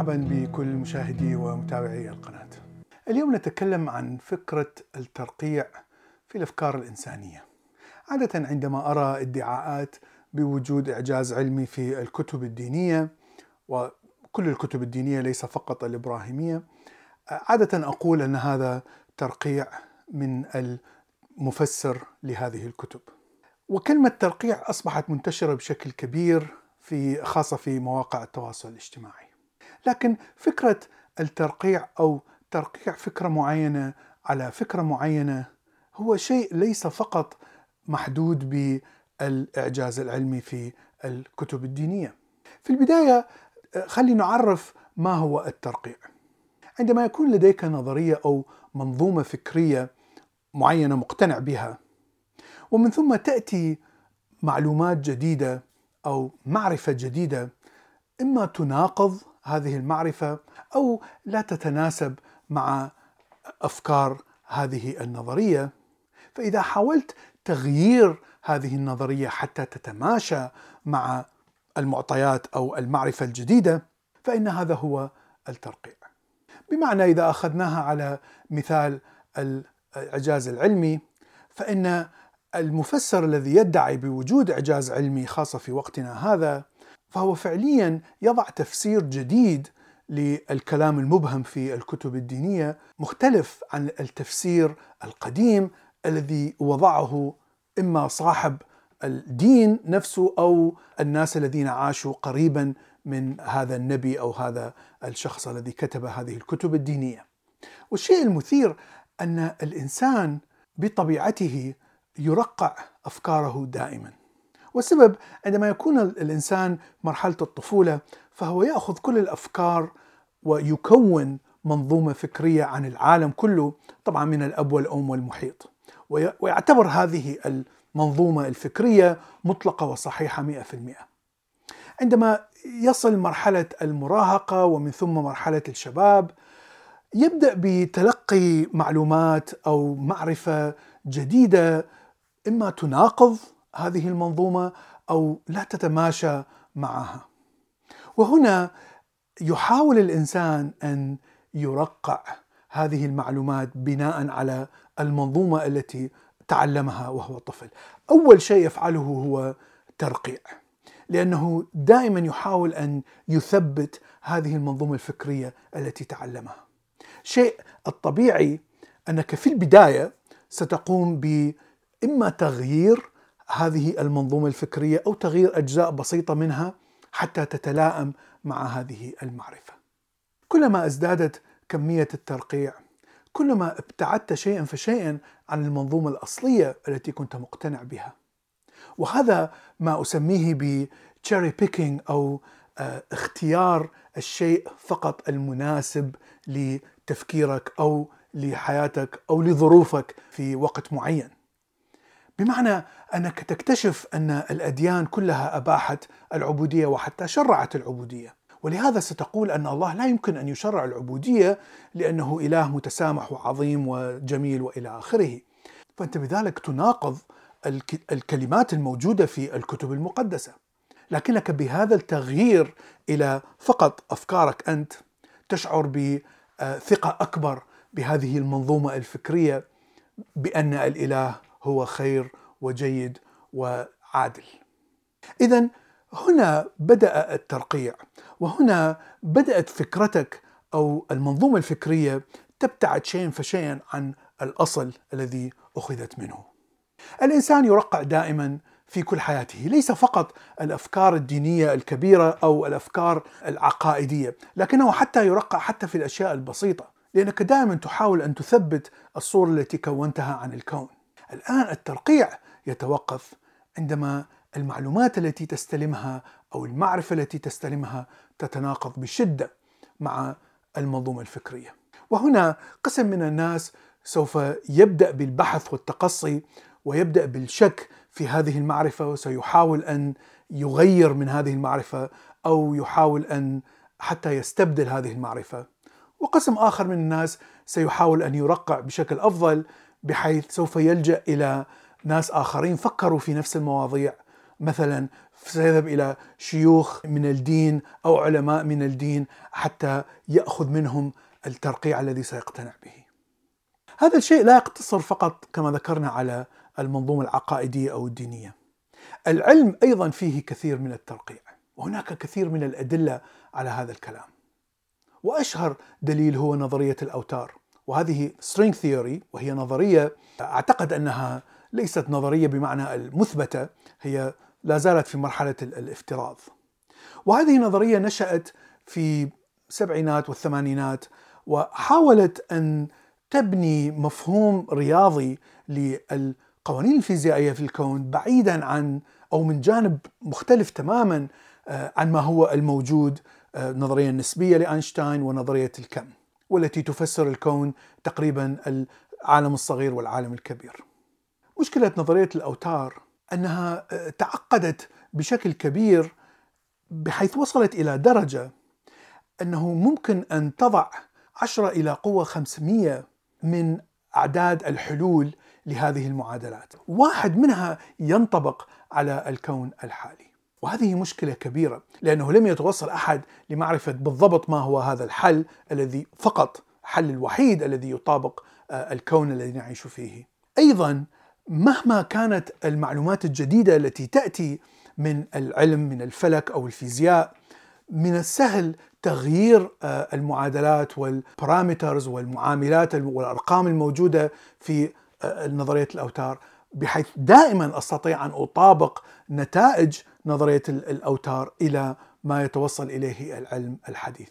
مرحبا بكل مشاهدي ومتابعي القناة. اليوم نتكلم عن فكرة الترقيع في الأفكار الإنسانية. عادة عندما أرى ادعاءات بوجود إعجاز علمي في الكتب الدينية وكل الكتب الدينية ليس فقط الإبراهيمية، عادة أقول أن هذا ترقيع من المفسر لهذه الكتب. وكلمة ترقيع أصبحت منتشرة بشكل كبير في خاصة في مواقع التواصل الاجتماعي. لكن فكرة الترقيع أو ترقيع فكرة معينة على فكرة معينة هو شيء ليس فقط محدود بالإعجاز العلمي في الكتب الدينية. في البداية خلي نعرف ما هو الترقيع. عندما يكون لديك نظرية أو منظومة فكرية معينة مقتنع بها ومن ثم تأتي معلومات جديدة أو معرفة جديدة إما تناقض هذه المعرفة أو لا تتناسب مع أفكار هذه النظرية فإذا حاولت تغيير هذه النظرية حتى تتماشى مع المعطيات أو المعرفة الجديدة فإن هذا هو الترقيع. بمعنى إذا أخذناها على مثال الإعجاز العلمي فإن المفسر الذي يدعي بوجود إعجاز علمي خاصة في وقتنا هذا فهو فعليا يضع تفسير جديد للكلام المبهم في الكتب الدينية مختلف عن التفسير القديم الذي وضعه إما صاحب الدين نفسه أو الناس الذين عاشوا قريبا من هذا النبي أو هذا الشخص الذي كتب هذه الكتب الدينية. والشيء المثير أن الإنسان بطبيعته يرقع أفكاره دائما. والسبب عندما يكون الإنسان مرحلة الطفولة فهو يأخذ كل الأفكار ويكون منظومة فكرية عن العالم كله طبعا من الأب والأم والمحيط. ويعتبر هذه المنظومة الفكرية مطلقة وصحيحة 100%. عندما يصل مرحلة المراهقة ومن ثم مرحلة الشباب يبدأ بتلقي معلومات أو معرفة جديدة إما تناقض هذه المنظومة أو لا تتماشى معها. وهنا يحاول الإنسان أن يرقع هذه المعلومات بناء على المنظومة التي تعلمها وهو طفل. أول شيء يفعله هو ترقيع. لأنه دائما يحاول أن يثبت هذه المنظومة الفكرية التي تعلمها. شيء الطبيعي أنك في البداية ستقوم ب اما تغيير هذه المنظومة الفكرية أو تغيير أجزاء بسيطة منها حتى تتلائم مع هذه المعرفة. كلما ازدادت كمية الترقيع كلما ابتعدت شيئا فشيئا عن المنظومة الأصلية التي كنت مقتنع بها. وهذا ما أسميه بتشيري بيكينج أو اختيار الشيء فقط المناسب لتفكيرك أو لحياتك أو لظروفك في وقت معين. بمعنى أنك تكتشف أن الأديان كلها أباحت العبودية وحتى شرعت العبودية، ولهذا ستقول أن الله لا يمكن أن يشرع العبودية لأنه إله متسامح وعظيم وجميل وإلى آخره. فأنت بذلك تناقض الكلمات الموجودة في الكتب المقدسة. لكنك بهذا التغيير إلى فقط أفكارك أنت تشعر بثقه أكبر بهذه المنظومة الفكرية بأن الإله هو خير وجيد وعادل. اذا هنا بدأ الترقيع وهنا بدأت فكرتك أو المنظومة الفكرية تبتعد شيئا فشيئا عن الأصل الذي أخذت منه. الإنسان يرقع دائما في كل حياته، ليس فقط الأفكار الدينية الكبيرة أو الأفكار العقائدية، لكنه حتى يرقع حتى في الأشياء البسيطة، لأنك دائما تحاول أن تثبت الصورة التي كونتها عن الكون. الآن الترقيع يتوقف عندما المعلومات التي تستلمها أو المعرفة التي تستلمها تتناقض بشدة مع المنظومة الفكرية. وهنا قسم من الناس سوف يبدأ بالبحث والتقصي ويبدأ بالشك في هذه المعرفة وسيحاول أن يغير من هذه المعرفة أو يحاول أن حتى يستبدل هذه المعرفة. وقسم آخر من الناس سيحاول أن يرقع بشكل أفضل بحيث سوف يلجأ إلى ناس آخرين فكروا في نفس المواضيع مثلا سيذهب إلى شيوخ من الدين أو علماء من الدين حتى يأخذ منهم الترقيع الذي سيقتنع به. هذا الشيء لا يقتصر فقط كما ذكرنا على المنظومة العقائدية أو الدينية. العلم أيضا فيه كثير من الترقيع، وهناك كثير من الأدلة على هذا الكلام. وأشهر دليل هو نظرية الأوتار، وهذه string theory وهي نظرية أعتقد أنها ليست نظرية بمعنى المثبتة، هي لا زالت في مرحلة الافتراض. وهذه نظرية نشأت في السبعينات والثمانينات وحاولت أن تبني مفهوم رياضي للقوانين الفيزيائية في الكون بعيدا عن أو من جانب مختلف تماما آه، عن ما هو الموجود آه، النظريه النسبية لأينشتاين ونظرية الكم والتي تفسر الكون تقريبا العالم الصغير والعالم الكبير. مشكلة نظرية الأوتار أنها آه، تعقدت بشكل كبير بحيث وصلت إلى درجة أنه ممكن أن تضع 10 إلى قوة 500 من أعداد الحلول لهذه المعادلات، واحد منها ينطبق على الكون الحالي. وهذه مشكلة كبيرة لأنه لم يتوصل أحد لمعرفة بالضبط ما هو هذا الحل الذي فقط الحل الوحيد الذي يطابق آه، الكون الذي نعيش فيه. أيضا مهما كانت المعلومات الجديدة التي تأتي من العلم من الفلك أو الفيزياء من السهل تغيير آه، المعادلات والبارامترز والمعاملات والأرقام الموجودة في آه، نظرية الأوتار بحيث دائما أستطيع أن أطابق نتائج نظرية الأوتار إلى ما يتوصل إليه العلم الحديث.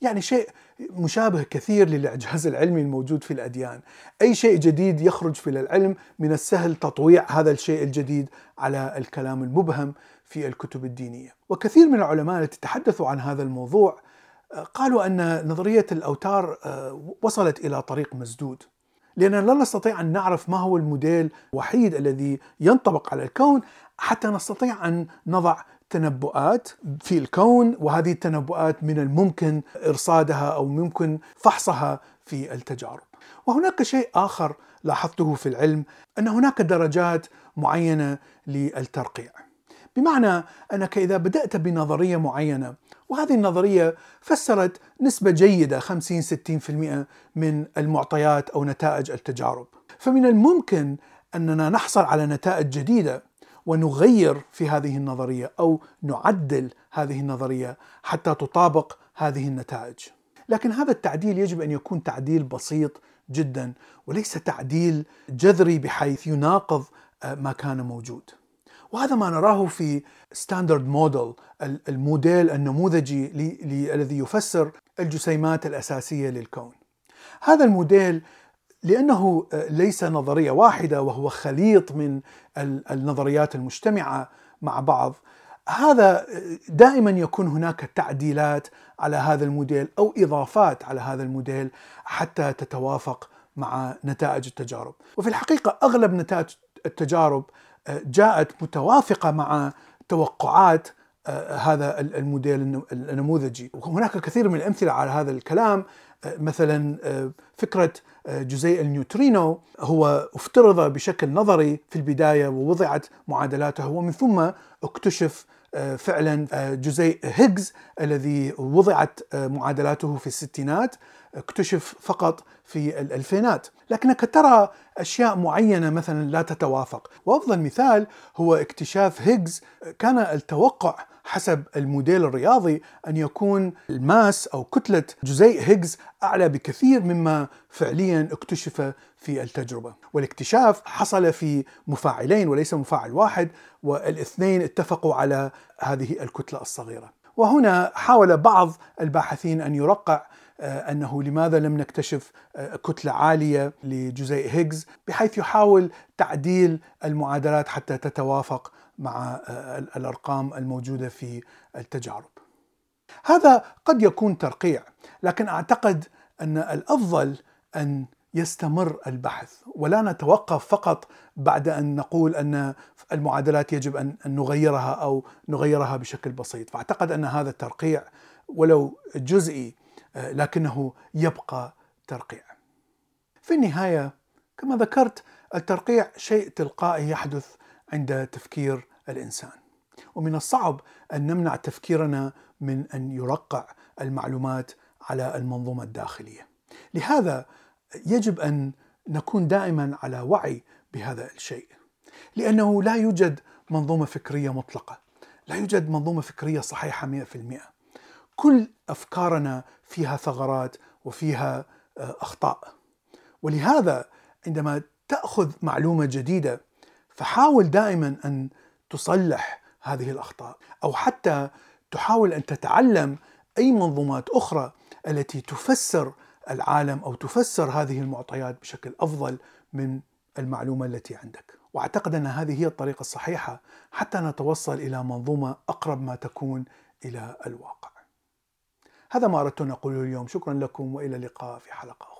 يعني شيء مشابه كثير للإعجاز العلمي الموجود في الأديان، أي شيء جديد يخرج في العلم من السهل تطويع هذا الشيء الجديد على الكلام المبهم في الكتب الدينية، وكثير من العلماء التي تحدثوا عن هذا الموضوع آه، قالوا أن نظرية الأوتار آه، وصلت إلى طريق مسدود. لأننا لا نستطيع أن نعرف ما هو الموديل الوحيد الذي ينطبق على الكون حتى نستطيع أن نضع تنبؤات في الكون وهذه التنبؤات من الممكن إرصادها أو ممكن فحصها في التجارب. وهناك شيء آخر لاحظته في العلم أن هناك درجات معينة للترقيع. بمعنى أنك إذا بدأت بنظرية معينة وهذه النظرية فسرت نسبة جيدة 50 60% من المعطيات أو نتائج التجارب. فمن الممكن أننا نحصل على نتائج جديدة ونغير في هذه النظرية أو نعدل هذه النظرية حتى تطابق هذه النتائج. لكن هذا التعديل يجب أن يكون تعديل بسيط جدا وليس تعديل جذري بحيث يناقض ما كان موجود. وهذا ما نراه في standard model الموديل النموذجي الذي يفسر الجسيمات الأساسية للكون. هذا الموديل لأنه ليس نظرية واحدة وهو خليط من النظريات المجتمعة مع بعض هذا دائما يكون هناك تعديلات على هذا الموديل أو إضافات على هذا الموديل حتى تتوافق مع نتائج التجارب وفي الحقيقة أغلب نتائج التجارب جاءت متوافقة مع توقعات آه، هذا الموديل النموذجي. وهناك كثير من الأمثلة على هذا الكلام. آه، مثلا آه، فكرة جزيء النيوترينو هو افترض بشكل نظري في البداية ووضعت معادلاته ومن ثم اكتشف فعلا جزيء هيجز الذي وضعت معادلاته في الستينات اكتشف فقط في الألفينات. لكنك ترى أشياء معينة مثلا لا تتوافق. وأفضل مثال هو اكتشاف هيجز. كان التوقع حسب الموديل الرياضي أن يكون الماس أو كتلة جزيء هيجز أعلى بكثير مما فعليا اكتشف في التجربة. والاكتشاف حصل في مفاعلين وليس مفاعل واحد والاثنين اتفقوا على هذه الكتلة الصغيرة. وهنا حاول بعض الباحثين أن يرقع آه، أنه لماذا لم نكتشف آه، كتلة عالية لجزيء هيجز بحيث يحاول تعديل المعادلات حتى تتوافق مع آه، الأرقام الموجودة في التجارب. هذا قد يكون ترقيع، لكن أعتقد أن الأفضل أن يستمر البحث ولا نتوقف فقط بعد أن نقول أن المعادلات يجب أن نغيرها أو نغيرها بشكل بسيط، فأعتقد أن هذا الترقيع ولو جزئي آه، لكنه يبقى ترقيع. في النهاية كما ذكرت الترقيع شيء تلقائي يحدث عند تفكير الإنسان ومن الصعب أن نمنع تفكيرنا من أن يرقع المعلومات على المنظومة الداخلية. لهذا يجب أن نكون دائما على وعي بهذا الشيء. لأنه لا يوجد منظومة فكرية مطلقة، لا يوجد منظومة فكرية صحيحة 100%. كل أفكارنا فيها ثغرات وفيها آه، أخطاء. ولهذا عندما تأخذ معلومة جديدة فحاول دائما أن تصلح هذه الأخطاء أو حتى تحاول أن تتعلم أي منظومات أخرى التي تفسر العالم أو تفسر هذه المعطيات بشكل أفضل من المعلومة التي عندك. وأعتقد أن هذه هي الطريقة الصحيحة حتى نتوصل إلى منظومة أقرب ما تكون إلى الواقع. هذا ما أردت أن أقوله اليوم، شكرا لكم وإلى اللقاء في حلقة